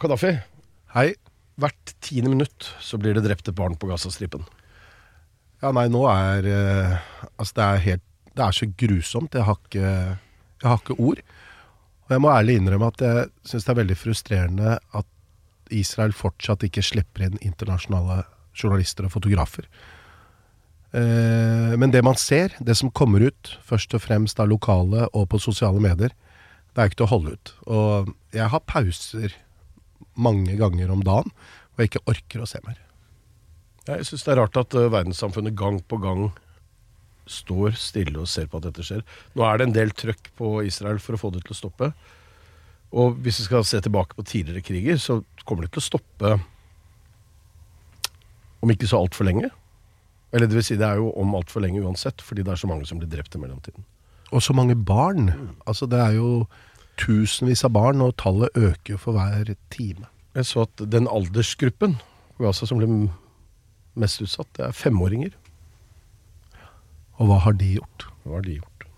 Kadafi. Hei. Hvert tiende minutt så blir det drept et barn på Gazastripen. Ja, nei, nå er eh, Altså, det er helt Det er så grusomt. Jeg har ikke, jeg har ikke ord. Og jeg må ærlig innrømme at jeg syns det er veldig frustrerende at Israel fortsatt ikke slipper inn internasjonale journalister og fotografer. Eh, men det man ser, det som kommer ut, først og fremst av lokale og på sosiale medier, det er ikke til å holde ut. Og jeg har pauser mange ganger om dagen og jeg ikke orker å se mer. Jeg syns det er rart at uh, verdenssamfunnet gang på gang står stille og ser på at dette skjer. Nå er det en del trøkk på Israel for å få det til å stoppe. Og hvis vi skal se tilbake på tidligere kriger, så kommer det til å stoppe om ikke så altfor lenge. Eller det vil si, det er jo om altfor lenge uansett, fordi det er så mange som blir drept i mellomtiden. Og så mange barn. Altså det er jo tusenvis av barn, og tallet øker for hver time. Jeg så at den aldersgruppen Gaza som ble mest utsatt, det er femåringer. Og hva har de gjort? Hva har de gjort?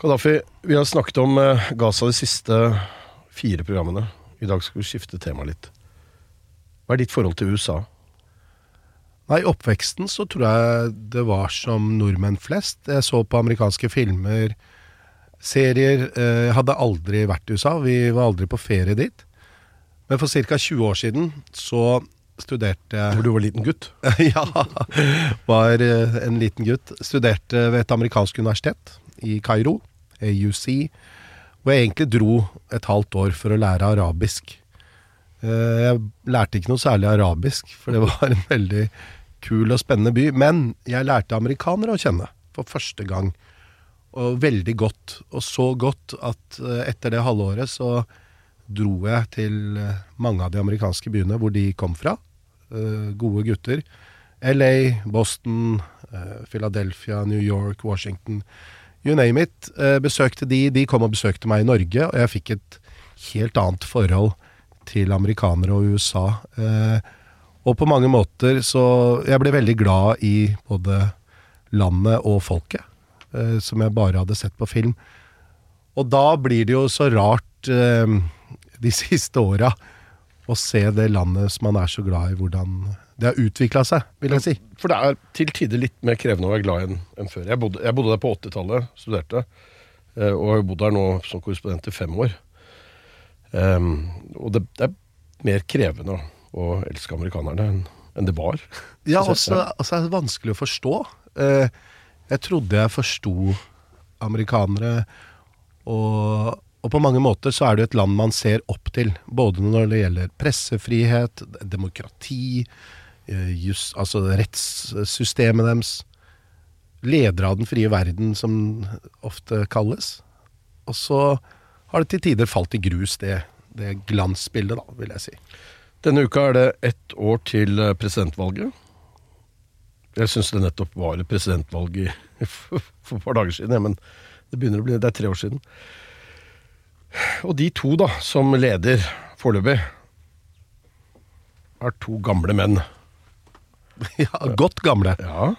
Kadafi, vi har snakket om eh, Gaza de siste fire programmene. I dag skal vi skifte tema litt. Hva er ditt forhold til USA? Nei, I oppveksten så tror jeg det var som nordmenn flest. Jeg så på amerikanske filmer, serier. Eh, Jeg hadde aldri vært i USA. Vi var aldri på ferie dit. Men for ca. 20 år siden så studerte jeg Hvor du var liten gutt? ja, var eh, en liten gutt. Studerte ved et amerikansk universitet i Kairo, AUC, hvor jeg egentlig dro et halvt år for å lære arabisk. Eh, Jeg lærte ikke noe særlig arabisk, for det var en veldig kul og spennende by. Men jeg lærte amerikanere å kjenne for første gang, og veldig godt. Og så godt at eh, etter det halvåret så dro jeg til eh, mange av de amerikanske byene hvor de kom fra. Eh, gode gutter. LA, Boston, Philadelphia, New York, Washington. You name it. Besøkte de. De kom og besøkte meg i Norge, og jeg fikk et helt annet forhold til amerikanere og USA. Og på mange måter så Jeg ble veldig glad i både landet og folket, eh, som jeg bare hadde sett på film. Og da blir det jo så rart eh, de siste åra å se det landet som man er så glad i, hvordan det har utvikla seg, vil jeg si. For det er til tider litt mer krevende å være glad i enn før. Jeg bodde, jeg bodde der på 80-tallet, studerte, eh, og har bodd der nå som korrespondent i fem år. Um, og det, det er mer krevende å, elske amerikanerne enn enn det var. Ja, Så- også, også er det vanskelig å forstå. Eh, jeg trodde jeg forsto amerikanere, og, og på mange måter så er det et land man ser opp til. Både når det gjelder pressefrihet, demokrati, just, altså rettssystemet deres. Ledere av den frie verden, som ofte kalles. Og så har det til tider falt i grus, det, det glansbildet, da, vil jeg si. Denne uka er det ett år til eh, presidentvalget. Jeg syns det nettopp var presidentvalg i, for et par dager siden, ja, men det begynner å bli Det er tre år siden. Og de to da, som leder foreløpig, er to gamle menn. Ja, godt gamle. Ja.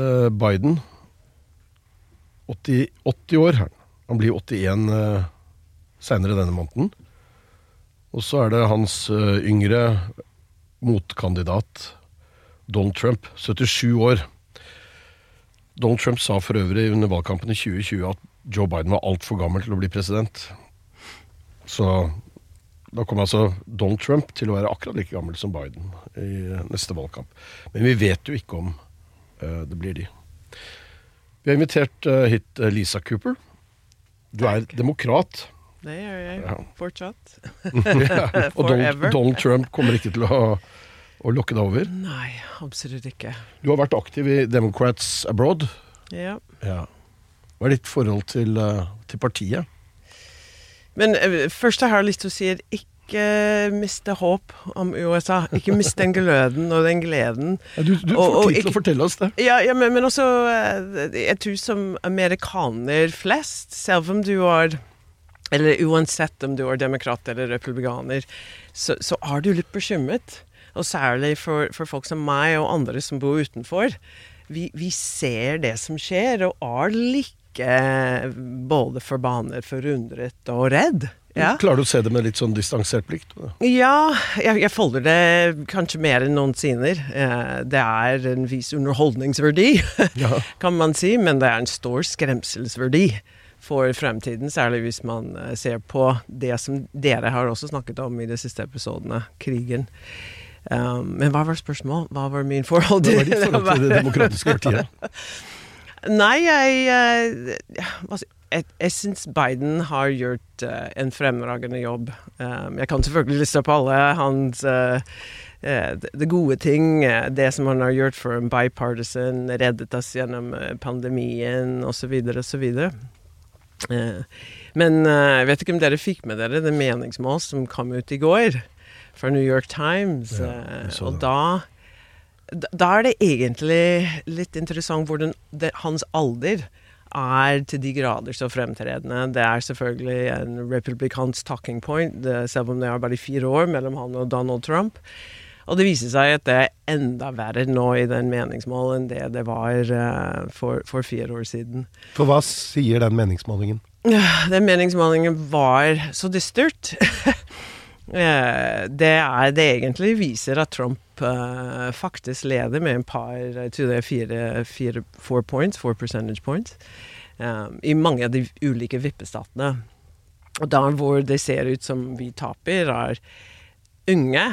Eh, Biden 80, 80 år. Han blir 81 uh, seinere denne måneden. Og så er det hans eh, yngre motkandidat Donald Trump, 77 år. Donald Trump sa for øvrig under valgkampen i 2020 at Joe Biden var altfor gammel til å bli president. Så da kommer altså Donald Trump til å være akkurat like gammel som Biden i neste valgkamp. Men vi vet jo ikke om uh, det blir de. Vi har invitert uh, hit uh, Lisa Cooper. Du er demokrat. Det gjør jeg Ja. fortsatt. Ja, og Donald, Donald Trump kommer ikke til å, å lokke deg over. Nei, absolutt ikke. Du har vært aktiv i Democrats Abroad. Ja. Hva er ditt forhold til, eh, til partiet? Men først først jeg har lyst til å si at ikke miste håp om USA. Ikke miste den gløden og den gleden. Ja, du du Og- får tid til å fortelle oss det. Ja, ja men, men også eh, Jeg tror som amerikaner flest, selv om du er Eller uansett om du er demokrat eller republikaner, så, så er du litt bekymret. Og særlig for, for folk som meg og andre som bor utenfor. Vi, vi ser det som skjer, og er like både forbannet, forundret og redd. Ja. Klarer du å se det med litt sånn distansert blikk? Ja, jeg, jeg folder det kanskje mer enn noensinne. Eh, det er en vis underholdningsverdi, Ja. kan man si, men det er en stor skremselsverdi for fremtiden, særlig hvis man eh, ser på det som dere har også snakket om i de siste episodene, krigen. Um, men hva var spørsmålet? Hva var min forhold Hva til var ditt forhold til Det demokratiske partiet? Nei, jeg jeg, Jeg, jeg syns Biden har gjort uh, en fremragende jobb. Um, jeg kan selvfølgelig liste opp alle hans eh, eh, det gode ting, eh, det som han har gjort for en bipartisan, reddet oss gjennom eh, pandemien osv. osv. Uh, men eh, jeg vet ikke om dere fikk med dere det meningsmål som kom ut i går fra New York Times. Ja, eh, og da da da er det egentlig litt interessant hvordan det, hans alder er til de grader så fremtredende. Det er selvfølgelig en republikansk talking point, det, selv om det er bare fire år mellom han og Donald Trump. Og det viser seg at det er enda verre nå i den meningsmålen enn det det var eh, for, for fire år siden. For hva sier den meningsmålingen? Den meningsmålingen var så dystert. Eh, det er det egentlig viser at Trump eh, faktisk leder med en par jeg fire, fire four points, four percentage points, eh, i mange av de ulike vippestatene. Og der hvor det ser ut som vi taper, er unge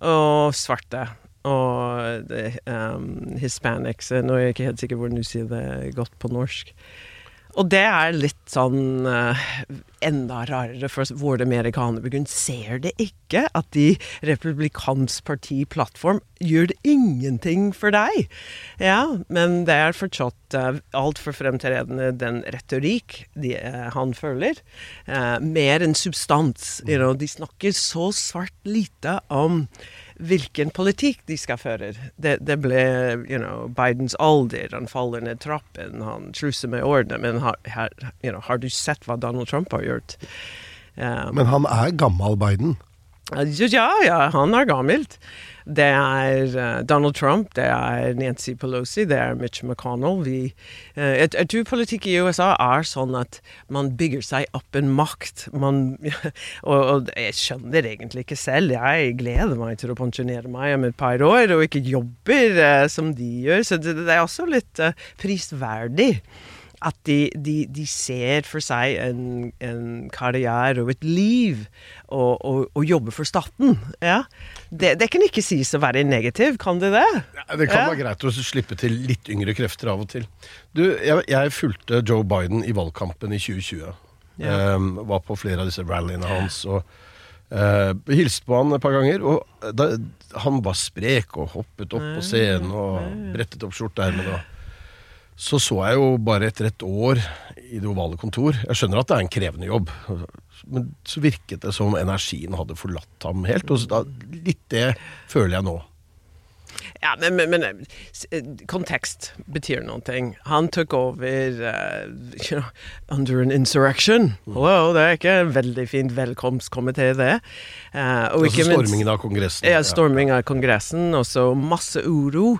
og svarte. Og um, hispanics Nå er jeg ikke helt sikker hvordan du sier det godt på norsk. Og det er litt sånn eh, enda rarere, for våre amerikanerbegynn ser det ikke at de republikansk parti-plattform gjør det ingenting for deg. Ja, men det er fortsatt uh, altfor fremtredende den retorikk de, uh, han føler, uh, mer enn substans. You know, de snakker så svart lite om hvilken politikk de skal føre. Det, det ble you know, Bidens alder, han faller ned trappen, han truser med ordene, men har, har, you know, har du sett hva Donald Trump har gjort? Um, Men han er gammel Biden. Ja, ja, han er gammelt. Det er eh, Donald Trump, det er Nancy Pelosi, det er Mitch McConnell. Vi, eh, jeg, jeg tror politikk i USA er sånn at man bygger seg opp en makt. Man, og, og jeg skjønner egentlig ikke selv. Jeg gleder meg til å pensjonere meg om et par år og ikke jobber eh, som de gjør. Så det, det er også litt prisverdig at de, de, de ser for seg en, en karriere og et liv og, og, og jobber for staten. Ja. Det, det kan ikke sies å være negativ, kan det det? Ja, Det kan være greit å slippe til litt yngre krefter av og til. Du, jeg, jeg fulgte Joe Biden i valgkampen i 2020. Ja. Ehm, var på flere av disse rallyene hans og uh, hilste på han et par ganger. Og da, han var sprek og hoppet opp på scenen og brettet opp skjorteermene. Så så jeg jo bare etter et år i det ovale kontor Jeg skjønner at det er en krevende jobb, men så virket det som energien hadde forlatt ham helt. Og litt det føler jeg nå. Ja, men, men, men eh, kontekst betyr noe. Han tok over uh, you know, under an insurrection. Hello, det er ikke en veldig fint velkomstkomité, det. Uh, og Altså stormingen av Kongressen. Ja, storming av Kongressen, og så masse uro.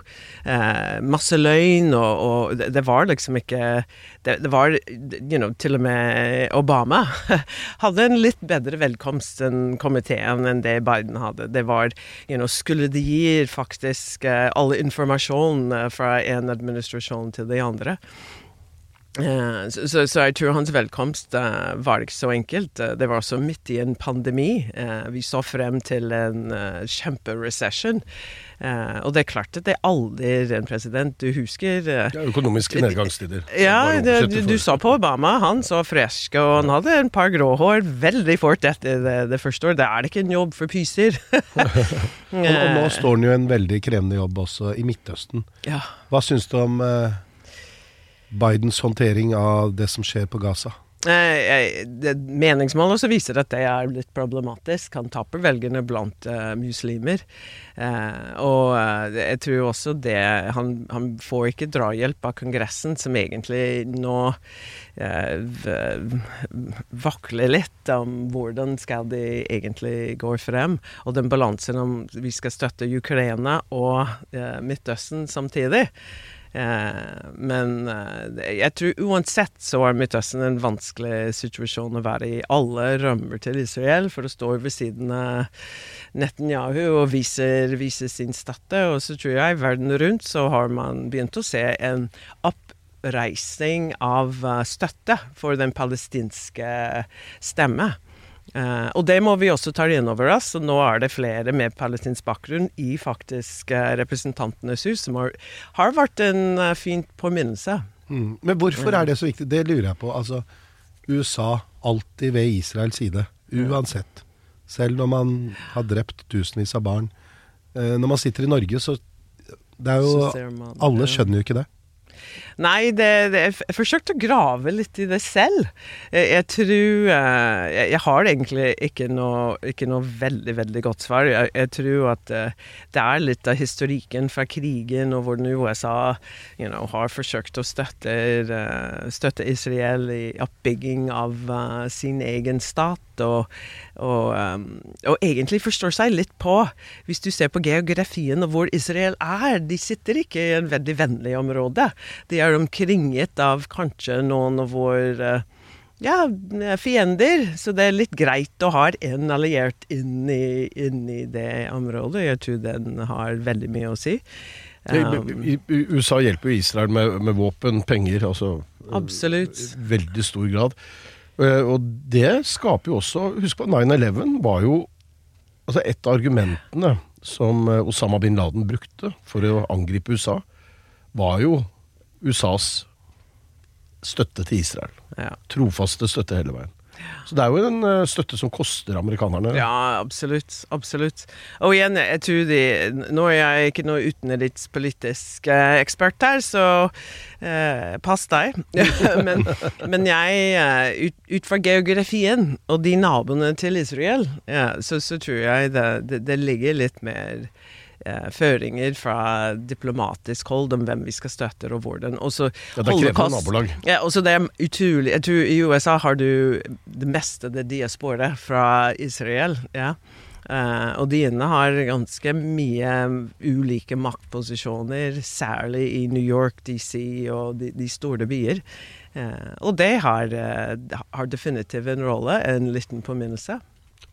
Uh, masse løgn, og, og det, det var liksom ikke det, det var you know, Til og med Obama hadde en litt bedre velkomst enn komiteen enn det Biden hadde. Det var you know, Skulle de gi faktisk alle informasjon eh, fra en administrasjon til de andre? Eh, så, så, så jeg tror hans velkomst eh, var ikke så enkelt. Eh, det var også midt i en pandemi. Eh, vi så frem til en uh, kjemperecession. Eh, og det er klart at det aldri en president du husker Ja, økonomiske nedgangstider. ja, det, du, du så på Obama. Han så fresk og han hadde en par grå hår veldig fort etter det, det første året. Det er det ikke en jobb for pyser. Og, og nå står han jo i en veldig krevende jobb også i Midtøsten. ja. Hva syns du om eh, Bidens håndtering av det som skjer på Gaza? Meningsmålet meningsmål også viser at det er litt problematisk. Han taper velgerne blant uh, muslimer. Uh, og uh, jeg tror også det han, han, får ikke drahjelp av Kongressen, som egentlig nå eh, vakler litt om hvordan skal de egentlig gå frem. Og den balansen om vi skal støtte Ukraina og eh, Midtøsten samtidig. Eh, men eh, jeg tror uansett så er Midtøsten en vanskelig situasjon å være i. Alle rømmer til Israel for å stå ved siden av Netanyahu og viser, viser sin støtte. Og så tror jeg verden rundt så har man begynt å se en oppreisning av eh, støtte for den palestinske stemme. Eh, og det må vi også ta inn over oss. Og nå er det flere med palestinsk bakgrunn i faktisk eh, Representantenes hus, som har, har vært en uh, fin påminnelse. Mm. Men hvorfor er det så viktig? Det lurer jeg på. Altså, USA alltid ved Israels side. Uansett. Selv når man har drept tusenvis av barn. Eh, når man sitter i Norge, så Det er jo Alle skjønner jo ikke det. Nei, det, det, jeg forsøkte å grave litt i det selv. Jeg, jeg tror eh, jeg, jeg har egentlig ikke noe, ikke noe veldig, veldig godt svar. Jeg, jeg tror at eh, det er litt av historikken fra krigen og hvordan USA you know, har forsøkt å støtte, eh, støtte Israel i oppbygging av sin egen stat. Og, og, og egentlig forstår seg litt på, hvis du ser på geografien og hvor Israel er. De sitter ikke i en veldig vennlig område. De er omkringet av kanskje noen av våre ja, fiender. Så det er litt greit å ha en alliert inn i, inn i det området. Jeg tror den har veldig mye å si. Um, USA hjelper Israel med, med våpen, penger, altså Absolutt. i veldig stor grad. Eh, Og det skaper jo også Husk på 9-11 var jo altså Et av argumentene som eh, Osama bin Laden brukte for å angripe USA, var jo USAs støtte til Israel. Ja. Trofaste støtte hele veien. Så det er jo en eh, støtte som koster amerikanerne. Ja, absolutt. Absolutt. Og igjen, jeg tror de Nå er jeg ikke noe utenrikspolitisk eh, ekspert her, så eh, pass deg. men, men jeg, eh, ut, ut fra geografien og de naboene til Israel, ja, så, så tror jeg det, det, det ligger litt mer eh, føringer fra diplomatisk hold om hvem vi skal støtte og hvordan. Også, Ja, det er krevende nabolag. ja, og så det er utrolig Jeg tror i USA har du det meste det diasporet fra Israel. Ja. Uh, og de inne har ganske mye ulike maktposisjoner, særlig i New York, DC og de, de store byer. Uh, og det har, uh, har definitivt en rolle, en liten påminnelse.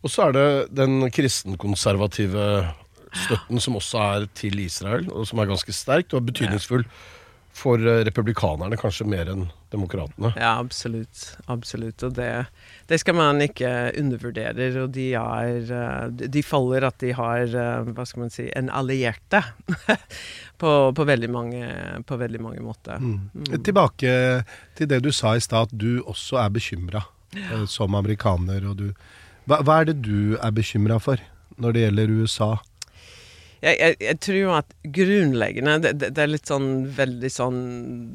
Og så er det den kristenkonservative støtten som også er til Israel, og som er ganske sterkt og betydningsfull for eh, republikanerne, kanskje mer enn demokratene. Ja, absolutt. Absolutt. Og det, det skal man ikke undervurdere. Og de er eh, De faller at de har, eh, hva skal man si, en allierte på, på, veldig mange, på veldig mange måter. Mm. Tilbake til det du sa i stad, at du også er bekymra ja. som amerikaner. Og du, hva, hva er det du er bekymra for når det gjelder USA? Jeg, jeg, jeg tror at grunnleggende det, det, det er litt sånn veldig sånn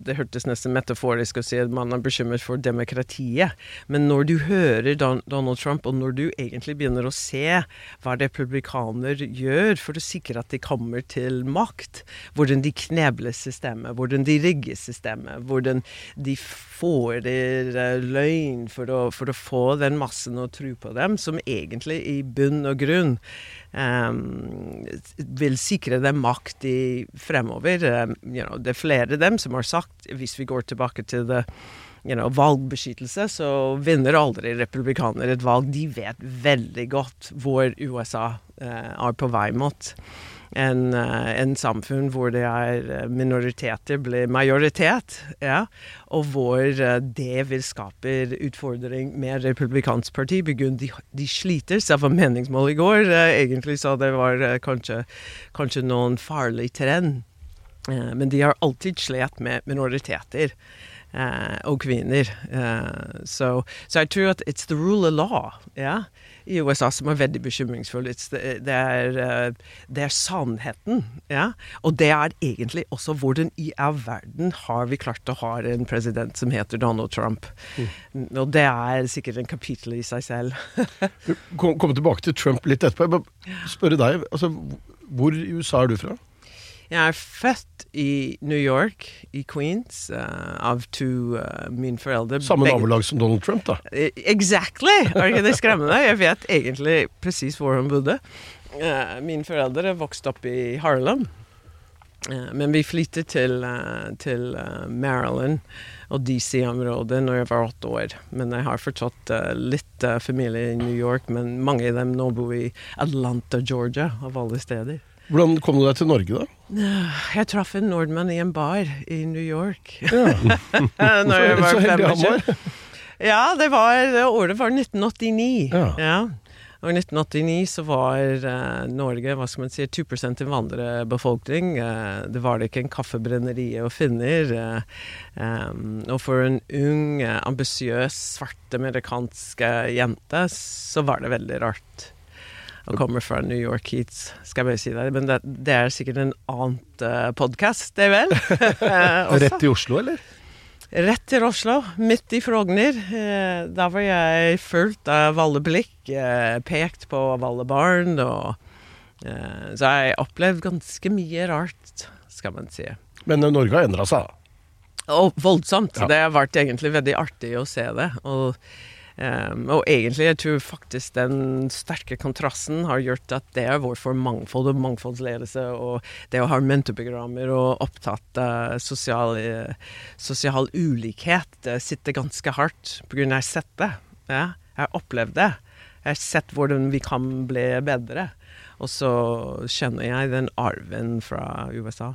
Det hørtes nesten metaforisk å si at man er bekymret for demokratiet. Men når du hører Don, Donald Trump, og når du egentlig begynner å se hva republikaner gjør for å sikre at de kommer til makt, hvordan de knebler systemet, hvordan de rigger systemet, hvordan de får der løgn for å, for å få den massen å tro på dem, som egentlig i bunn og grunn um, vil sikre dem makt i fremover. Um, you know, det er flere av dem som har sagt, hvis vi går tilbake til det you know, valgbeskyttelse, så vinner aldri republikanere et valg. De vet veldig godt hvor USA eh, er på vei mot. En, eh, en samfunn hvor det er eh, minoriteter blir majoritet, ja, og hvor eh, det vil skape utfordring med republikansk parti. De, de sliter, selv om meningsmål i går egentlig sa det var kanskje, kanskje noen farlig trend. Men de har alltid slet med minoriteter. og kvinner. Så, så jeg tror at it's the rule of law ja, i USA som er veldig bekymringsfull. Det, er, eh, det er sannheten. Ja? Og det er egentlig også hvordan i all verden har vi klart å ha en president som heter Donald Trump. Og det er sikkert en kapittel i seg selv. Kom, komme tilbake til Trump litt etterpå. Jeg bare spørre deg, altså, hvor i USA er du fra? Jeg er født i New York, i Queens, uh, av to uh, mine foreldre. Samme nabolag som Donald Trump, da. Eh, Exactly! Er ikke det skremmende? Jeg vet egentlig presis hvor han bodde. Uh, mine foreldre vokste opp i Harlem. Men vi flyttet til, til Maryland og DC-området når jeg var åtte år. Men jeg har fortsatt litt familie i New York, men mange av dem nå bor i Atlanta, Georgia, av alle steder. Hvordan kom du deg til Norge, da? Jeg traff en nordmann i en bar i New York. Ja. Når jeg var så heldig han 25. var. Ja, det var, det året var 1989. Ja. Og i 1989 så var uh, Norge hva skal man si, 2% innvandrerbefolkning. Uh, det var det ikke en kaffebrenneri å finne. Uh, um, og for en ung, eh, ambisiøs, svart amerikansk eh, jente så var det veldig rart. Å kommer fra New York hit, skal jeg bare si det. Men det, det er sikkert en annet uh, podkast, det vel? Eh. Rett til Oslo, eller? Rett til Oslo, midt i Frogner. Eh, da var jeg fullt av alle blikk, eh, pekt på av alle barn. Og, eh, så jeg har opplevd ganske mye rart, skal man si. Men eh, Norge har endra seg, da. Oh, voldsomt. Ja. Det har vært egentlig veldig artig å se det. Og, ehm, og egentlig, jeg tror faktisk den sterke kontrasten har gjort at det er vår for mangfold og mangfoldsledelse, og det å ha mentorprogrammer og opptatt av sosial, uh, sosial ulikhet det sitter ganske hardt, på grunn av jeg har sett det. Ja, jeg har opplevd det. Jeg har sett hvordan vi kan bli bedre. Og så kjenner jeg den arven fra USA.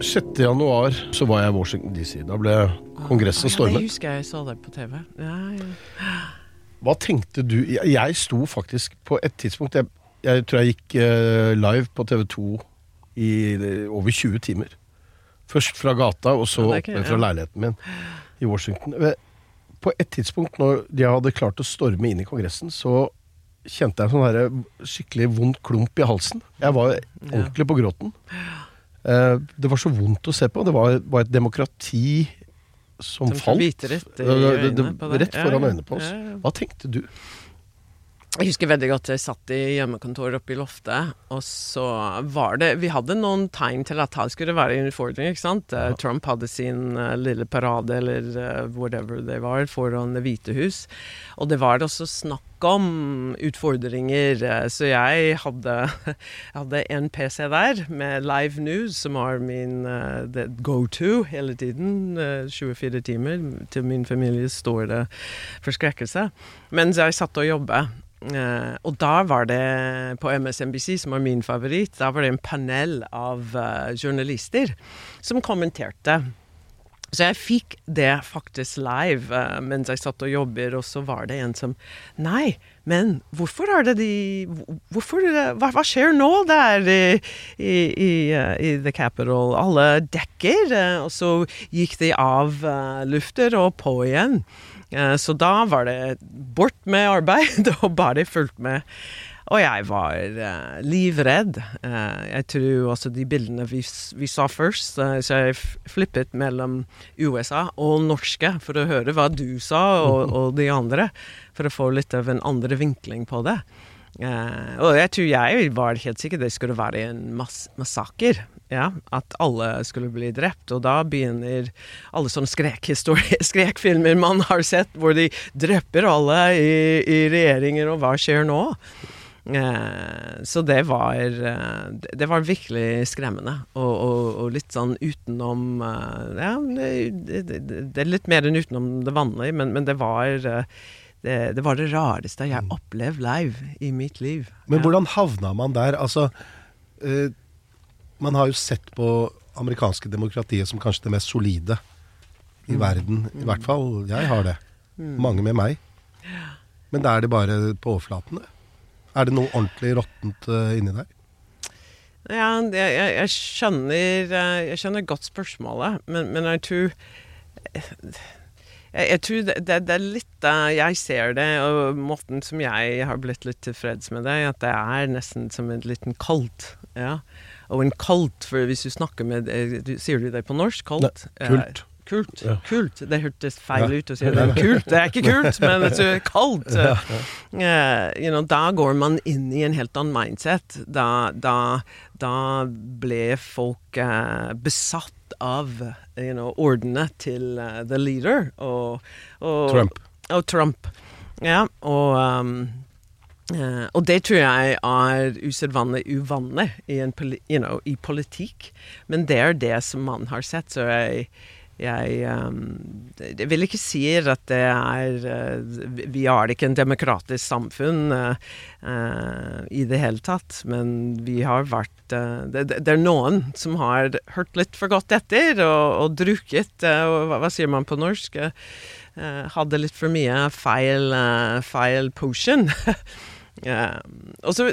6. januar så var jeg i Washington DC. Da ble kongressen Ja, stormet. Jeg husker jeg så det på TV. Ja, ja. Hva tenkte du Jeg, jeg sto faktisk på et tidspunkt Jeg, jeg tror jeg gikk eh, live på TV 2 i over 20 timer. Først fra gata, og så Ja, det er opp fra leiligheten min i Washington. Eh, På et tidspunkt når de hadde klart å storme inn i Kongressen, så kjente jeg en sånn skikkelig vond klump i halsen. Jeg var ordentlig på gråten. Eh, Det var så vondt å se på. Det var, var et demokrati som, Som falt. rett Det- det- det- øynene rett foran øynene på oss. Hva tenkte du? Jeg husker veldig godt jeg satt i hjemmekontoret oppe i loftet, og så var det Vi hadde noen tegn til at det skulle være en utfordring, ikke sant? Ja. Trump hadde sin uh, lille parade, eller uh, whatever det var, foran Det hvite hus. Og det var det også snakk om utfordringer, eh, så jeg hadde, jeg hadde en PC der med Live News, som var min eh, go-to hele tiden. eh, 24 timer. Til min familie står det forskrekkelse. Mens jeg satt og jobbet. Uh, og da var det på MSNBC, som var min favoritt, da var det en panel av uh, journalister som kommenterte. Så jeg fikk det faktisk live uh, mens jeg satt og jobber, og så var det en som Nei, men hvorfor er det de hvorfor, hva, hva skjer nå der i, i, i, uh, i The Capital? Alle dekker, uh, og så gikk de av lufter og på igjen. Så da var det bort med arbeid og bare fulgt med. Og jeg var uh, livredd. Uh, jeg tror også de bildene vi, vi så først, uh, så jeg flippet mellom USA og norske for å høre hva du sa og, og de andre, for å få litt av en andre vinkling på det. Og jeg tror jeg var helt sikker det skulle være en mass massaker. Ja, at alle skulle bli drept. Og da begynner alle sånne skrekfilmer man har sett, hvor de dreper alle i, i regjeringer, og hva skjer nå? Eh, så det var eh, det- var virkelig skremmende. Og, og, og litt sånn utenom eh, Ja, det, det, er litt mer enn utenom det vanlige, men, men det var det, det var det rareste jeg opplevde live i mitt liv. Men hvordan havna man der? Altså, eh, man har jo sett på amerikanske demokratiet som kanskje det mest solide i Mm. verden. I hvert fall jeg har det. Mm. Mange med meg. Men da er det bare på overflaten, det. Er det noe ordentlig råttent eh, inni deg? Ja, jeg, jeg, skjønner, eh, jeg skjønner godt spørsmålet, men, men jeg tror jeg, jeg tror det, det, det er litt Jeg ser det, og måten som jeg har blitt litt tilfreds med det, at det er nesten som en liten kult. Ja. Og en kult, for hvis du snakker med eh, Sier du det på norsk? Kult? Nei, kult. Kult. Ja. kult. Det hørtes feil Ja. ut å si det. Kult. Det er ikke kult, men det er kult. Ja. Uh, you know, da går man inn i en helt annen mindset. Da, da, da ble folk uh, besatt av you know, ordene til uh, the leader. Og, og, Trump. Og Trump. Ja, og um, Uh, og det tror jeg er usedvanlig uvanlig i, you know, i politikk. Men det er det som man har sett. Så jeg, jeg, um, jeg vil ikke si at det er uh, vi- har ikke en demokratisk samfunn uh, i det hele tatt, men vi har vært uh, det, det er noen som har hørt litt for godt etter og, og drukket uh, hva, hva sier man på norsk? Hadde litt for mye feil, feil potion. Og så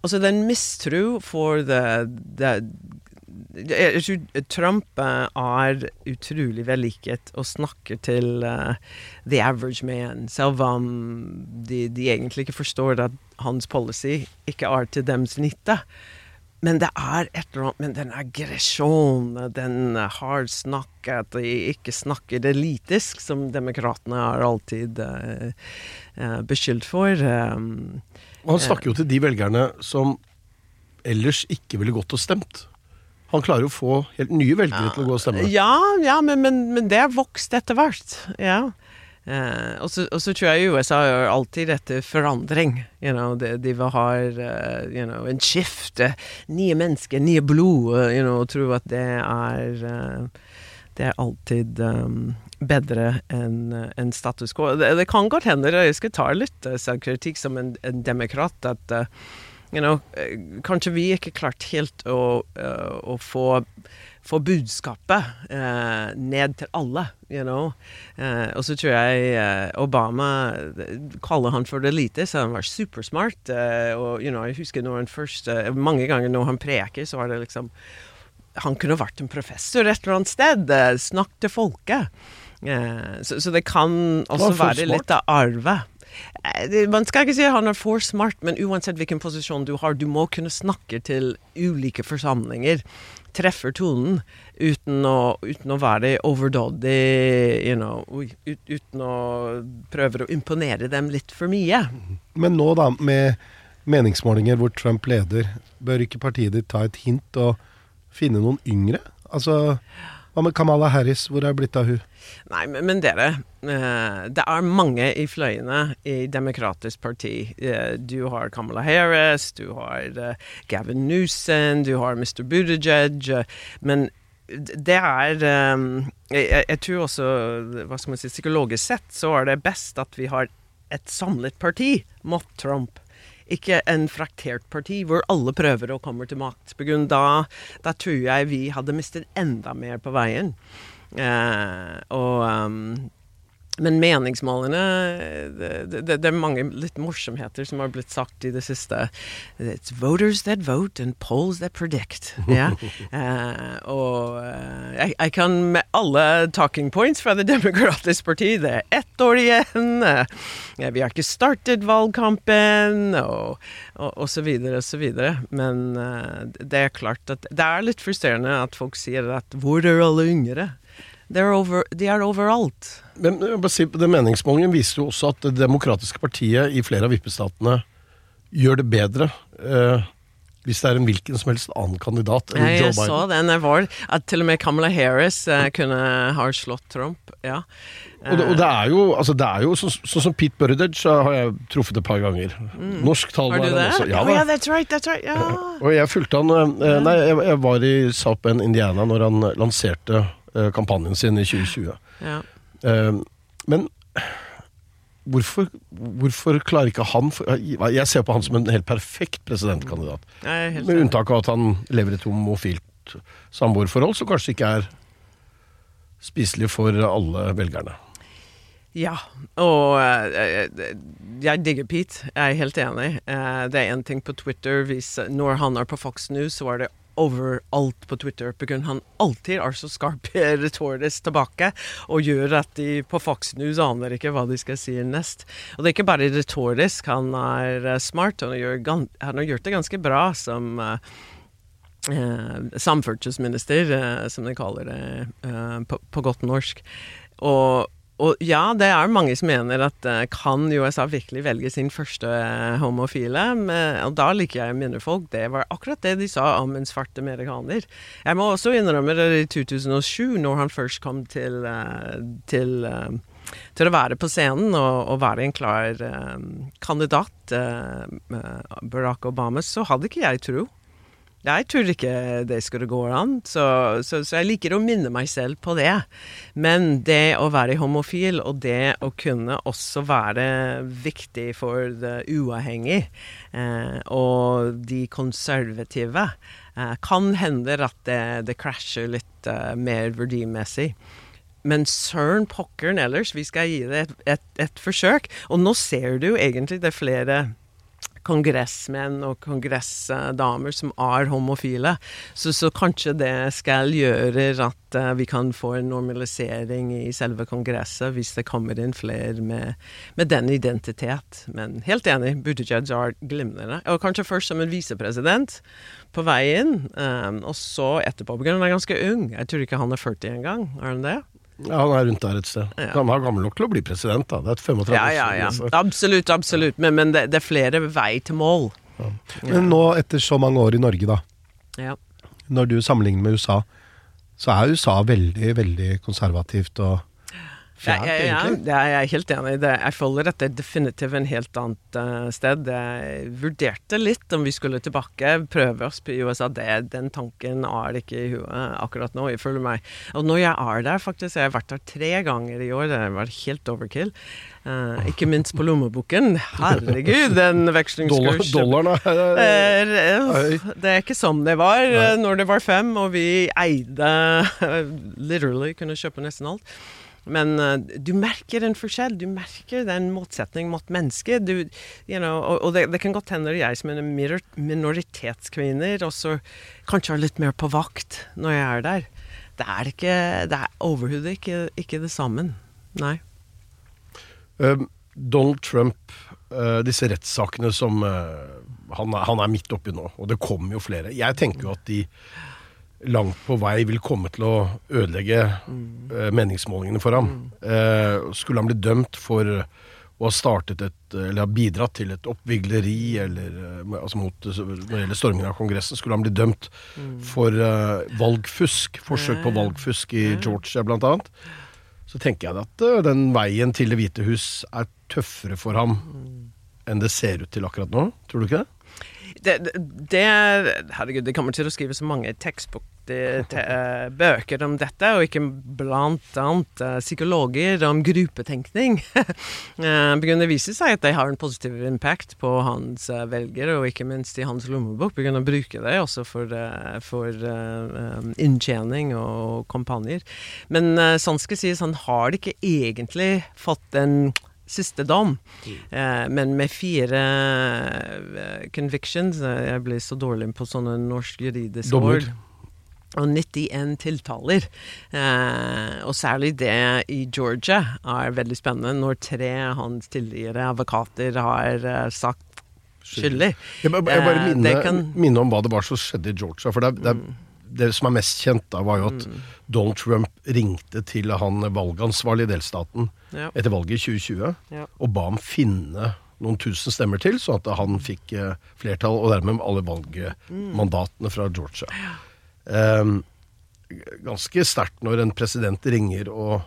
og så den mistro for det jeg tror Trump er utrolig vellykket og snakker til uh, the average man, selv om de, de egentlig ikke forstår at hans policy ikke er til dems nytte. Men det er et eller annet med den aggresjonen, den hardsnakk, at de ikke snakker elitisk, som demokratene har alltid uh, beskyldt for. Um, Og han snakker jo til de velgerne som ellers ikke ville gått og stemt. Han klarer jo å få helt nye velgere til å gå og stemme. Ja, ja men, men, men det er vokst etter hvert. Ja. Eh, og, så, tror jeg USA gjør alltid dette forandring. You know, de, de vil ha eh, you know, en skift. Nye mennesker, nye blod. Uh, you know, og tro at det er uh, Det er alltid um, bedre enn en status quo. Det, det kan godt hende, jeg skal ta litt uh, selvkritikk som en, en demokrat, at eh, you know, eh, kanskje vi ikke klart helt å, eh, å få, få budskapet eh, ned til alle, you know. Eh, og så tror jeg eh, Obama kaller han for det lite, så han var supersmart. eh, og you know, jeg husker når han først Mange ganger når han preker, så var det liksom han kunne vært en professor et eller annet sted. Snakk til folket. Eh, så, så det kan også være litt av arvet. Eh, Man skal ikke si at han er for smart, men uansett hvilken posisjon du har, du må kunne snakke til ulike forsamlinger. Treffer tonen uten å, uten å være overdådig, you know, ut, uten å prøve å imponere dem litt for mye. Men nå, da, med meningsmålinger hvor Trump leder, bør ikke partiet ditt ta et hint og finne noen yngre? Altså, hva med Kamala Harris, hvor er det blitt av hun? Nei, men, men dere, eh, det er mange i fløyene i Demokratisk parti. Eh, du har Kamala Harris, du har eh, Gavin Newsom, du har Mr. Buttigieg. men det er jeg- jeg tror også, hva skal man si, psykologisk sett, så er det best at vi har et samlet parti mot Trump. Ikke en fraktert parti hvor alle prøver å komme til makt. På grunn da, da tror jeg vi hadde mistet enda mer på veien. Eh, og, um, men meningsmålene det, det, det er mange litt morsomheter som har blitt sagt i det siste. It's voters that vote and polls that predict. Yeah. uh, og eh, jeg, jeg kan med alle talking points fra Det demokratiske parti Det er ett år igjen. Uh, vi har ikke startet valgkampen, og, og, og så videre og så videre. Men uh, det er klart at det er litt frustrerende at folk sier at hvor er alle yngre? Over, de er overalt. Men den meningsmålingen viser jo også at Det demokratiske partiet i flere av vippestatene gjør det bedre eh, Hvis det er en hvilken som helst annen kandidat enn Ja, Joe jeg så Biden. den. Jeg var, at til og med Kamala Harris eh, kunne ha slått Trump. Ja. Og det, og det er jo, altså det er jo sånn sånn som Pete Buttigieg så har jeg truffet et par ganger. Mm. Norsk er det? han også. Ja, oh, yeah, that's right, that's right. yeah. Og jeg fulgte han eh, Nei, jeg, jeg var i South Bend, Indiana når han lanserte eh, kampanjen sin i 2020. ja. Eh, men hvorfor, hvorfor klarer ikke han Jeg ser på han som en helt perfekt presidentkandidat. Helt Med unntak av at han lever i et homofilt samboerforhold, som kanskje ikke er spiselig for alle velgerne. Ja, og eh, eh, jeg digger Pete. Jeg er helt enig. Eh, det er én ting på Twitter hvis, Når han er på Fox News, så er det overalt på Twitter. pga. han alltid er så skarp retorisk tilbake, og gjør at de på Fox News aner ikke hva de skal si nest. Og det er ikke bare retorisk, han er eh, smart. Gan- han har gjort det ganske bra som eh, eh, samferdselsminister, eh, som de kaller det eh, på, på godt norsk. Og, og ja, det er mange som mener at eh, kan USA virkelig velge sin første eh, homofile? Men, og da liker jeg å minne folk, det var akkurat det de sa om en svart amerikaner. Jeg må også innrømme det i 2007, når han først kom til, eh, til til å være på scenen og, og være en klar kandidat, Barack Obama, så hadde ikke jeg tro. Jeg tror ikke det skulle gå an, så, så, så jeg liker å minne meg selv på det. Men det å være homofil, og det å kunne også være viktig for det uavhengige eh, og de konservative, eh, kan hende at det, det krasjer litt eh, mer verdimessig. Men søren pokkeren ellers, vi skal gi det et, et, et forsøk. Og nå ser du egentlig det er flere kongressmenn og kongressdamer som er homofile. Så, så kanskje det skal gjøre at uh, vi kan få en normalisering i selve kongresset hvis det kommer inn flere med, med den identitet. Men helt enig, Buttigieg er glimrende. Og kanskje først som en visepresident på veien, um, og så etterpå. Fordi han er ganske ung. Jeg tror ikke han er 40 engang. Er han det? Ja, Han er rundt der et sted. Ja. Han er gammel nok til å bli president. da. Det er et 35 Ja, ja, ja. så- Absolutt, absolutt. Men, men det, det er flere vei til mål. Men nå, etter så mange år i Norge, da. Ja. Når du sammenligner med USA, så er USA veldig, veldig konservativt og fjernt, ja, ja, ja, egentlig. det er jeg helt enig i. Det, jeg føler at det er definitivt en helt annet uh, sted. Jeg vurderte litt om vi skulle tilbake, prøve oss på USA. Det, den tanken er ikke i huet akkurat nå. Føler meg Og når jeg er der, faktisk, jeg har vært der tre ganger i år, det vært helt overkill. Uh, ikke minst på lommeboken. Herregud, den Dollar, vekslingskurs dollaren er eh, Det er ikke sånn det var Nei. når det var fem, og vi eide Literally kunne kjøpe nesten alt. Men uh, du merker en forskjell. Du merker den motsetning mot mennesket. Du, you know, og og det, det kan godt hende jeg som en minoritetskvinner, og også kanskje er litt mer på vakt når jeg er der. Det er ikke Det er overhodet ikke, ikke det samme. Nei. Um, Donald Trump, uh, disse rettssakene som uh, han, er, han er midt oppi nå, og det kommer jo flere. Jeg tenker jo at de langt på vei vil komme til å ødelegge mm. meningsmålingene for ham. Eh, skulle han bli dømt for å ha startet et, eller ha bidratt til et oppvigleri, eller eh, altså mot, når det gjelder stormingen av Kongressen, skulle han bli dømt for eh, valgfusk, forsøk på valgfusk i Georgia blant annet så tenker jeg at uh, den veien til Det hvite hus er tøffere for ham enn det ser ut til akkurat nå. Tror du ikke det? Det, det, det er Herregud, det kommer til å skrive så mange tekstbok, det, te, eh, om dette, og ikke blant annet eh, psykologer om gruppetenkning. uh, det viser seg at de har en positiv impact på hans eh, velgere, og ikke minst i hans lommebok. begynner å bruke det også for, eh, for eh, inntjening og kampanjer. Men sånn skal sies, han har ikke egentlig fått en siste dom. Eh, men med fire eh, convictions eh, Jeg blir så dårlig på sånne norsk juridiske Dommer. ord. Og 91 tiltaler. Eh, og særlig det i Georgia er veldig spennende, når tre av hans tidligere advokater har eh, sagt skyldig. Jeg, jeg bare minne, eh, kan- minne om hva det var som skjedde i Georgia. For det, er- det, er- det som er mest kjent da, var jo at Donald Trump ringte til han valgansvarlig i delstaten Ja. etter valget i 2020 Ja. og ba ham finne noen tusen stemmer til, sånn at han fikk eh, flertall, og dermed alle valgmandatene fra Georgia. Um, ganske sterkt når en president ringer og,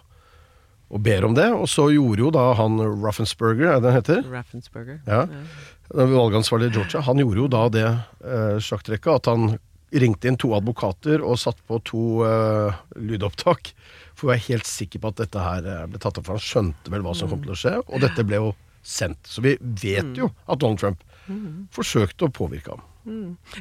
og ber om det. Og så gjorde jo da han Raffensperger, er det han heter? Raffensperger. Ja. Den valgansvarlige i Georgia. Han gjorde jo da det eh, sjakktrekket at han ringte inn to advokater og satt på to uh, lydopptak. For å være helt sikker på at dette her eh, ble tatt opp, for han skjønte vel hva som kom til å skje. Og dette ble jo sendt. Så vi vet jo at Donald Trump forsøkte å påvirke ham.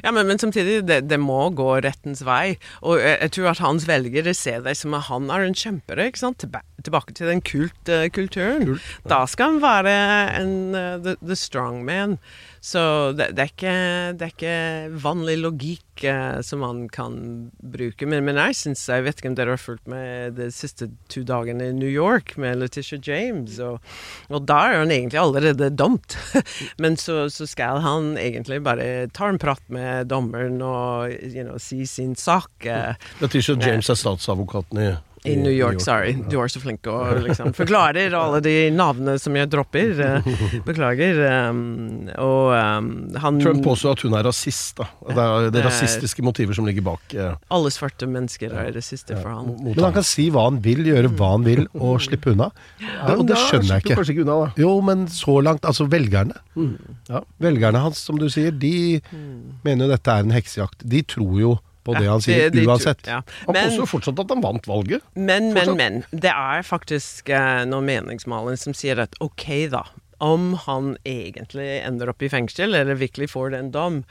Ja, men, men samtidig, det, det må gå rettens vei. Og jeg, jeg tror at hans velgere ser deg som at han er en kjempere. ikke sant? Tilba tilbake til den kult, uh, kulturen. Da skal han være en uh, the, the strong man. Så det, det, er ikke, det er ikke vanlig logikk eh, som man kan bruke. Men, men jeg syns Jeg vet ikke om dere har fulgt med de siste to dagene i New York med Letitia James, og, og da er han egentlig allerede dømt. men så, så skal han egentlig bare ta en prat med dommeren og you know, si sin sak. eh, Letitia James er statsadvokaten i i New York, sorry. Du er så flink og liksom forklarer alle de navnene som jeg dropper. eh, Beklager. um, og um, han Trump påstår at hun er rasist. da. Det er det er- rasistiske motiver som ligger bak. eh, Alle svarte mennesker er rasister for han. Men han kan si hva han vil, gjøre hva han vil, og slippe unna. Det, og det skjønner jeg ikke. Kanskje ikke unna, da. Jo, men så langt Altså, velgerne. Ja, velgerne hans, som du sier, de mener jo dette er en heksejakt. De tror jo på det Ja, han sier, de- de uansett. ja. Han Men- påstår fortsatt at han vant valget. Men, men, Fortsatt. men. Det er faktisk eh, noen meningsmålinger som sier at ok, da. Om han egentlig ender opp i fengsel, eller virkelig får den dom,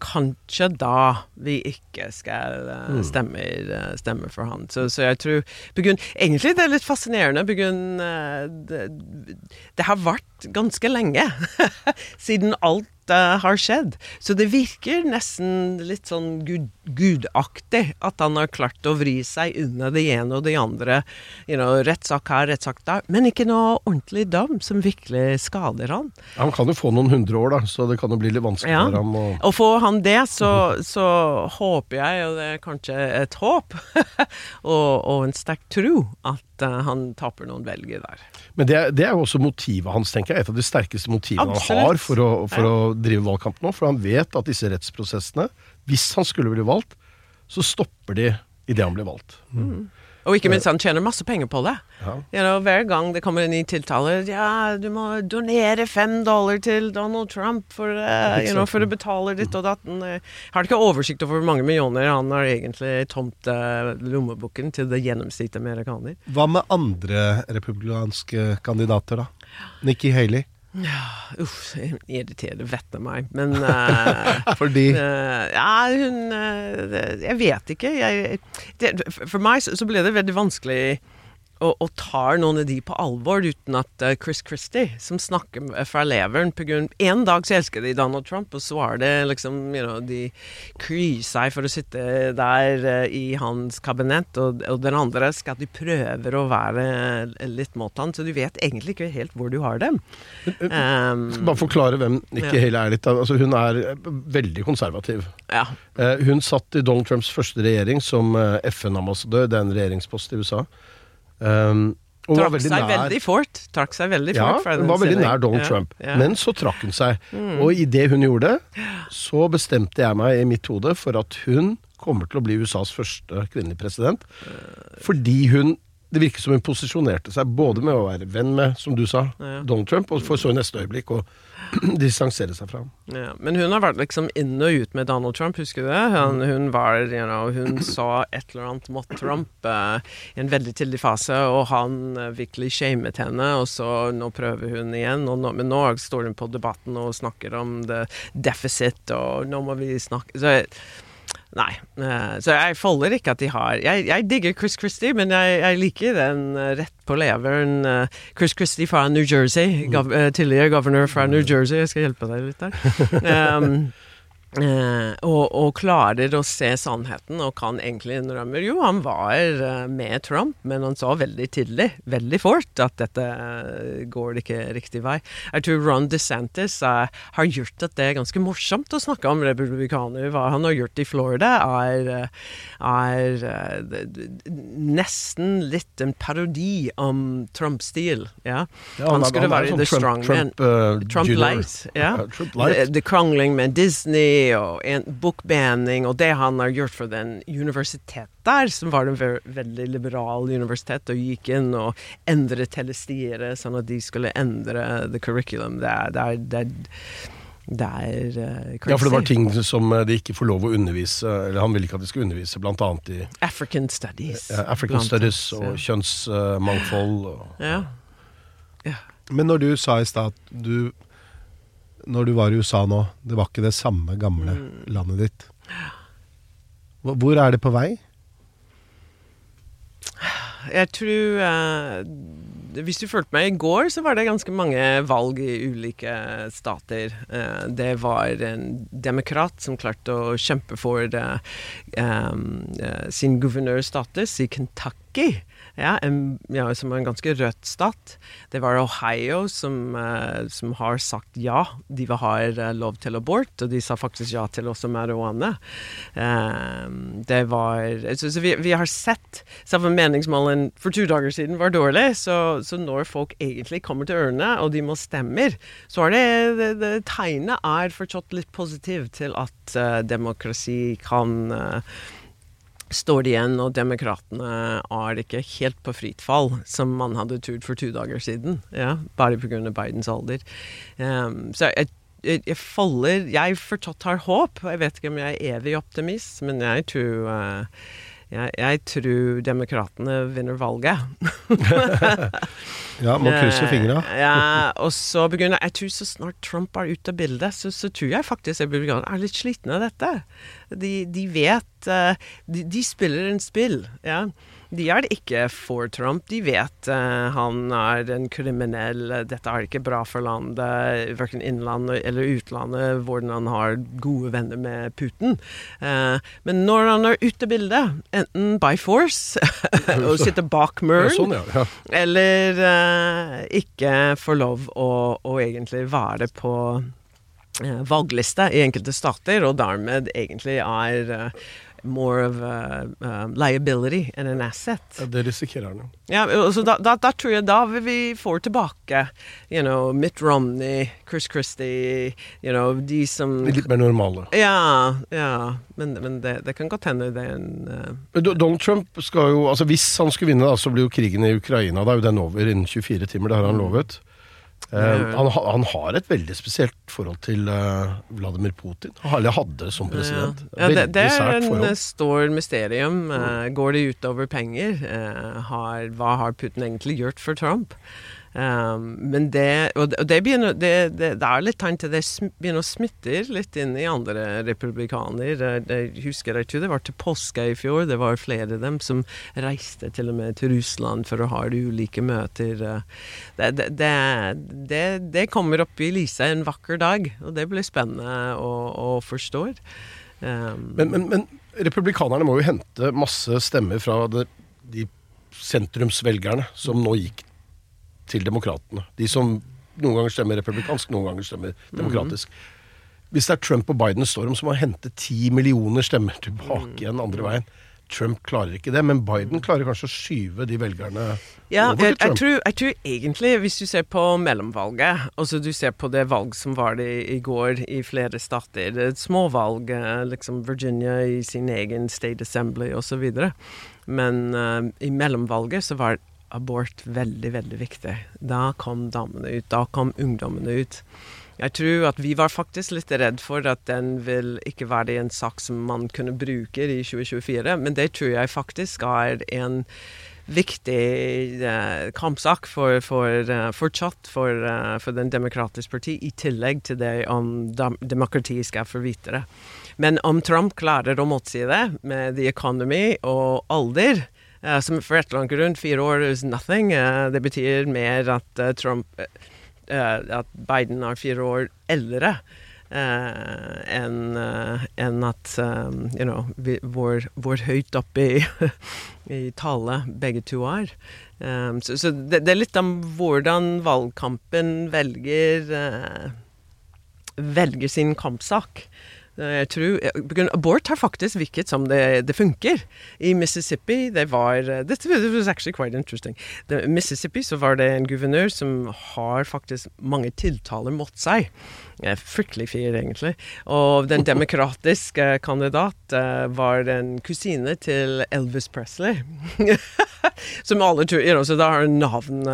kanskje da vi ikke skal uh, stemme, uh, stemme for han. Så, så jeg tror begrunn, Egentlig det er litt fascinerende. Begrunn, uh, det, det har vært ganske lenge siden alt eh, har skjedd. Så det virker nesten litt sånn gud, gudaktig at han har klart å vri seg unna det ene og det andre. You know, rettssak her, rettssak der. Men ikke noe ordentlig dom som virkelig skader han. Han kan jo få noen hundre år, da, så det kan jo bli litt vanskelig Ja. for ham. å- Og får han det, så, så håper jeg, og det er kanskje et håp, og, og en sterk tro, at eh, han taper noen velger der. Men det, det er jo også motivet hans, tenker jeg. Et av de sterkeste motivene Absolutt. han har for, å, for Ja. å drive valgkamp nå. For han vet at disse rettsprosessene, hvis han skulle bli valgt, så stopper de idet han blir valgt. Og ikke minst, han tjener masse penger på det. Ja. You know, hver gang det kommer en ny tiltale Ja, du må donere fem dollar til Donald Trump for, uh, you know, for å betale ditt og datten. Jeg har ikke oversikt over hvor mange millioner han har egentlig tomt uh, lommeboken til det gjennomsnittet amerikaner. Hva med andre republikanske kandidater, da? Nikki Haley. Uff, irriterer vettet meg. Men uh, Fordi Uh, ja, hun uh, Jeg vet ikke. Jeg, det, for meg så, så ble det veldig vanskelig å, og, tar noen av de på alvor uten at eh, Chris Christie, som snakker fra leveren på grunn En dag så elsker de Donald Trump, og så er det liksom you know, De kryr seg for å sitte der eh, i hans kabinett, og, og den andre skal de prøver å være litt mot han, så du vet egentlig ikke helt hvor du har dem. Um, Skal bare forklare hvem Nikki Ja. Haley er litt. Altså, hun er eh, veldig konservativ. ja. Hun satt i Donald Trumps første regjering som FN-ambassadør. Det er en regjeringspost i USA. Um, og Trakk veldig seg nær- veldig fort. Trakk seg veldig Ja, fort Ja, hun var veldig nær Donald Ja, Trump. ja. Men så trakk hun seg. Og idet hun gjorde det, så bestemte jeg meg i mitt hode for at hun kommer til å bli USAs første kvinnelige president. Fordi hun Det virker som hun posisjonerte seg både med å være venn med, som du sa, Ja. Donald Trump, og for så i neste øyeblikk å distansere seg fra ham. Ja, men hun har vært liksom inn og ut med Donald Trump, husker du det? Hun, hun var, you know, hun sa et eller annet mot Trump eh, i en veldig tidlig fase, og han eh, virkelig shamet henne, og så nå prøver hun igjen. Nå, men nå står hun på debatten og snakker om the deficit, og nå må vi snakke så, Nei. eh, så jeg folder ikke at de har Jeg, jeg digger Chris Christie, men jeg, jeg liker den eh, rett på leveren. eh, Chris Christie fra New Jersey, gov, tidligere governor fra New Jersey. Jeg skal hjelpe deg litt der. Um, Eh, og, og klarer å se sannheten og kan egentlig innrømme Jo, han var eh, med Trump, men han sa veldig tidlig, veldig fort, at dette eh, går ikke riktig vei. Jeg tror Ron DeSantis eh, har gjort at det er ganske morsomt å snakke om republikanere. Hva han har gjort i Florida, er, eh, er nesten litt en parodi om Trump-stil. Ja? Ja, han han skulle han være sånn the Trump- strongman. Trump, uh, Trump light. Ja. Uh, Trump light. The, the krangling med Disney og en bookbanning og det han har gjort for den universitetet der, som var en ve veldig liberal universitet, og gikk inn og endret hele styret sånn at de skulle endre the curriculum. Det er, det er, det er, det er eh. Ja, for det var ting som eh, de ikke får lov å undervise Eller han ville ikke at de skulle undervise, blant annet i African studies. Uh, African studies og ja. kjønnsmangfold. Og Ja. Men når du sa i stad at du Når du var i USA nå, det var ikke det samme gamle Mm. landet ditt. Hvor er det på vei? Jeg tror eh, Hvis du fulgte meg i går, så var det ganske mange valg i ulike stater. Eh, det var en demokrat som klarte å kjempe for det, eh, sin guvernørstatus i Kentucky. Ja, en, ja, som en ganske rødt stat. Det var Ohio som, eh, som har sagt ja. De har ha eh, lov til abort, og de sa faktisk ja til også marihuana. Um, det var Så, så vi, vi har sett Selv om meningsmålen for to dager siden var dårlig, så, så når folk egentlig kommer til ørene, og de må stemmer, så er det, det, det tegnet er fortsatt litt positivt til at uh, demokrasi kan uh, står det igjen, og demokratene er ikke helt på fritt fall, som man hadde trodd for to dager siden. Ja, bare pga. Bidens alder. Um, så jeg, jeg, jeg faller Jeg fortsatt har håp. Jeg vet ikke om jeg er evig optimist, men jeg tror eh, jeg, jeg tror demokratene vinner valget. Ja, må krysse fingra. Eh, Ja, og så begynner Jeg tror så snart Trump er ute av bildet, så, så tror jeg faktisk republikanerne er litt slitne av dette. De, de vet eh, de, de spiller en spill, ja. De er det ikke for Trump. De vet uh, han er en kriminell. Dette er ikke bra for landet, verken innlandet eller utlandet, hvordan han har gode venner med Putin. Uh, men når han er ute av bildet, enten by force og sitter bak Ja, muren sånn, ja. ja. eller uh, ikke får lov å, å egentlig være på valgliste i enkelte stater, og dermed egentlig er more of a um, liability enn an asset. Ja, Det risikerer han jo. Ja, så da, da, da tror jeg da vil vi få tilbake you know, Mitt Romney, Chris Christie, you know, de som De litt mer normale. Ja, ja. Men, men det, det kan godt hende det er en uh, Men Donald Trump skal jo Altså Hvis han skulle vinne, da, så blir jo krigen i Ukraina Da er jo den over innen 24 timer. Det har han lovet. Eh, han, han har et veldig spesielt forhold til uh, Vladimir Putin. Eller hadde som president. Ja, ja det, det er en eh, stor mysterium. Uh, går det utover penger? Har, hva har Putin egentlig gjort for Trump? Um, men det Og det, begynner det, det, det er litt tegn til det begynner å smitte litt inn i andre republikaner. Jeg husker jeg tror det var til påske i fjor. Det var flere av dem som reiste til og med til Russland for å ha ulike møter. eh. Det, det, det, kommer opp i lyset en vakker dag, og det blir spennende å, å forstå. Um, Men, men, men republikanerne må jo hente masse stemmer fra de sentrumsvelgerne som nå gikk til demokratene. De som noen ganger stemmer republikansk, noen ganger stemmer demokratisk. Hvis det er Trump og Biden står om, så må han hente ti millioner stemmer tilbake igjen andre veien. Trump klarer ikke det, men Biden klarer kanskje å skyve de velgerne Ja, over til jeg, Trump. tror, jeg tror egentlig, hvis du ser på mellomvalget, altså du ser på det valg som var det i går i flere stater, det er et småvalg, eh, liksom Virginia i sin egen State Assembly osv., men uh, i mellomvalget så var abort veldig, veldig viktig. Da kom damene ut, da kom ungdommene ut. Jeg tror at vi var faktisk litt redd for at den vil ikke være en sak som man kunne bruke i 2024, men det tror jeg faktisk er en viktig eh, kampsak for, for, uh, fortsatt for, uh, for Den demokratiske parti, i tillegg til det om dem, demokratiet skal få vite det. Men om Trump klarer å motsi det med the economy og alder, som for et eller annet grunn, fire år is nothing, eh, det betyr mer at eh, Trump eh, at Biden er fire år eldre. Uh, enn uh, en at um, you know, vi, hvor, hvor høyt oppe i, i tale begge to er. Um, så så det, det er litt om hvordan valgkampen velger uh, velger sin kampsak. Eh, Jeg tror, abort har faktisk virket som det, det funker. I Mississippi det var eh, This was actually quite interesting. The, Mississippi så var det en guvernør som har faktisk mange tiltaler mot seg. Eh, Fryktelig fyr, egentlig. Og den demokratiske kandidat var en kusine til Elvis Presley. som alle tror Så da har hun navn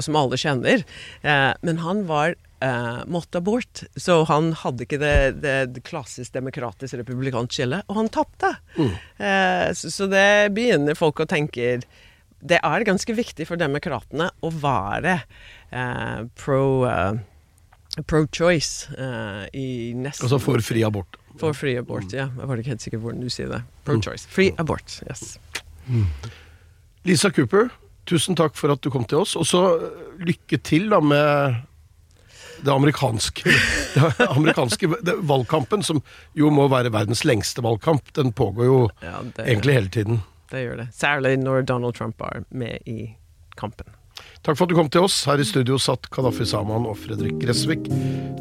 som alle kjenner. Men han var eh, måtte abort, så han hadde ikke det, det, det klassisk demokratisk republikansk skillet, og han tapte. Eh, så, så det begynner folk å tenke Det er ganske viktig for demokratene å være eh, pro eh, pro-choice uh, i nesten Altså for fri abort. For fri abort, ja. Jeg var ikke helt sikker hvordan du sier det. Pro-choice. Free abort, yes. Lisa Cooper, tusen takk for at du kom til oss. Og så øh, lykke til da med det amerikanske, det amerikanske det, valgkampen, som jo må være verdens lengste valgkamp. Den pågår jo Ja, egentlig hele tiden. Det gjør det. Særlig når Donald Trump er med i kampen. Takk for at du kom til oss. Her i studio satt Kadafi Saman og Fredrik Gressvik.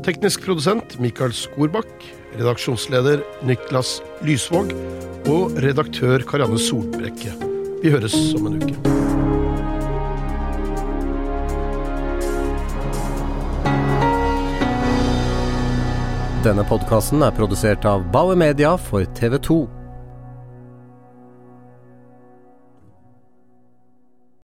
Teknisk produsent Mikael Skorbakk. Redaksjonsleder Niklas Lysvåg. Og redaktør Karianne Solbrekke. Vi høres om en uke. Denne podkasten er produsert av Bauer Media for TV 2.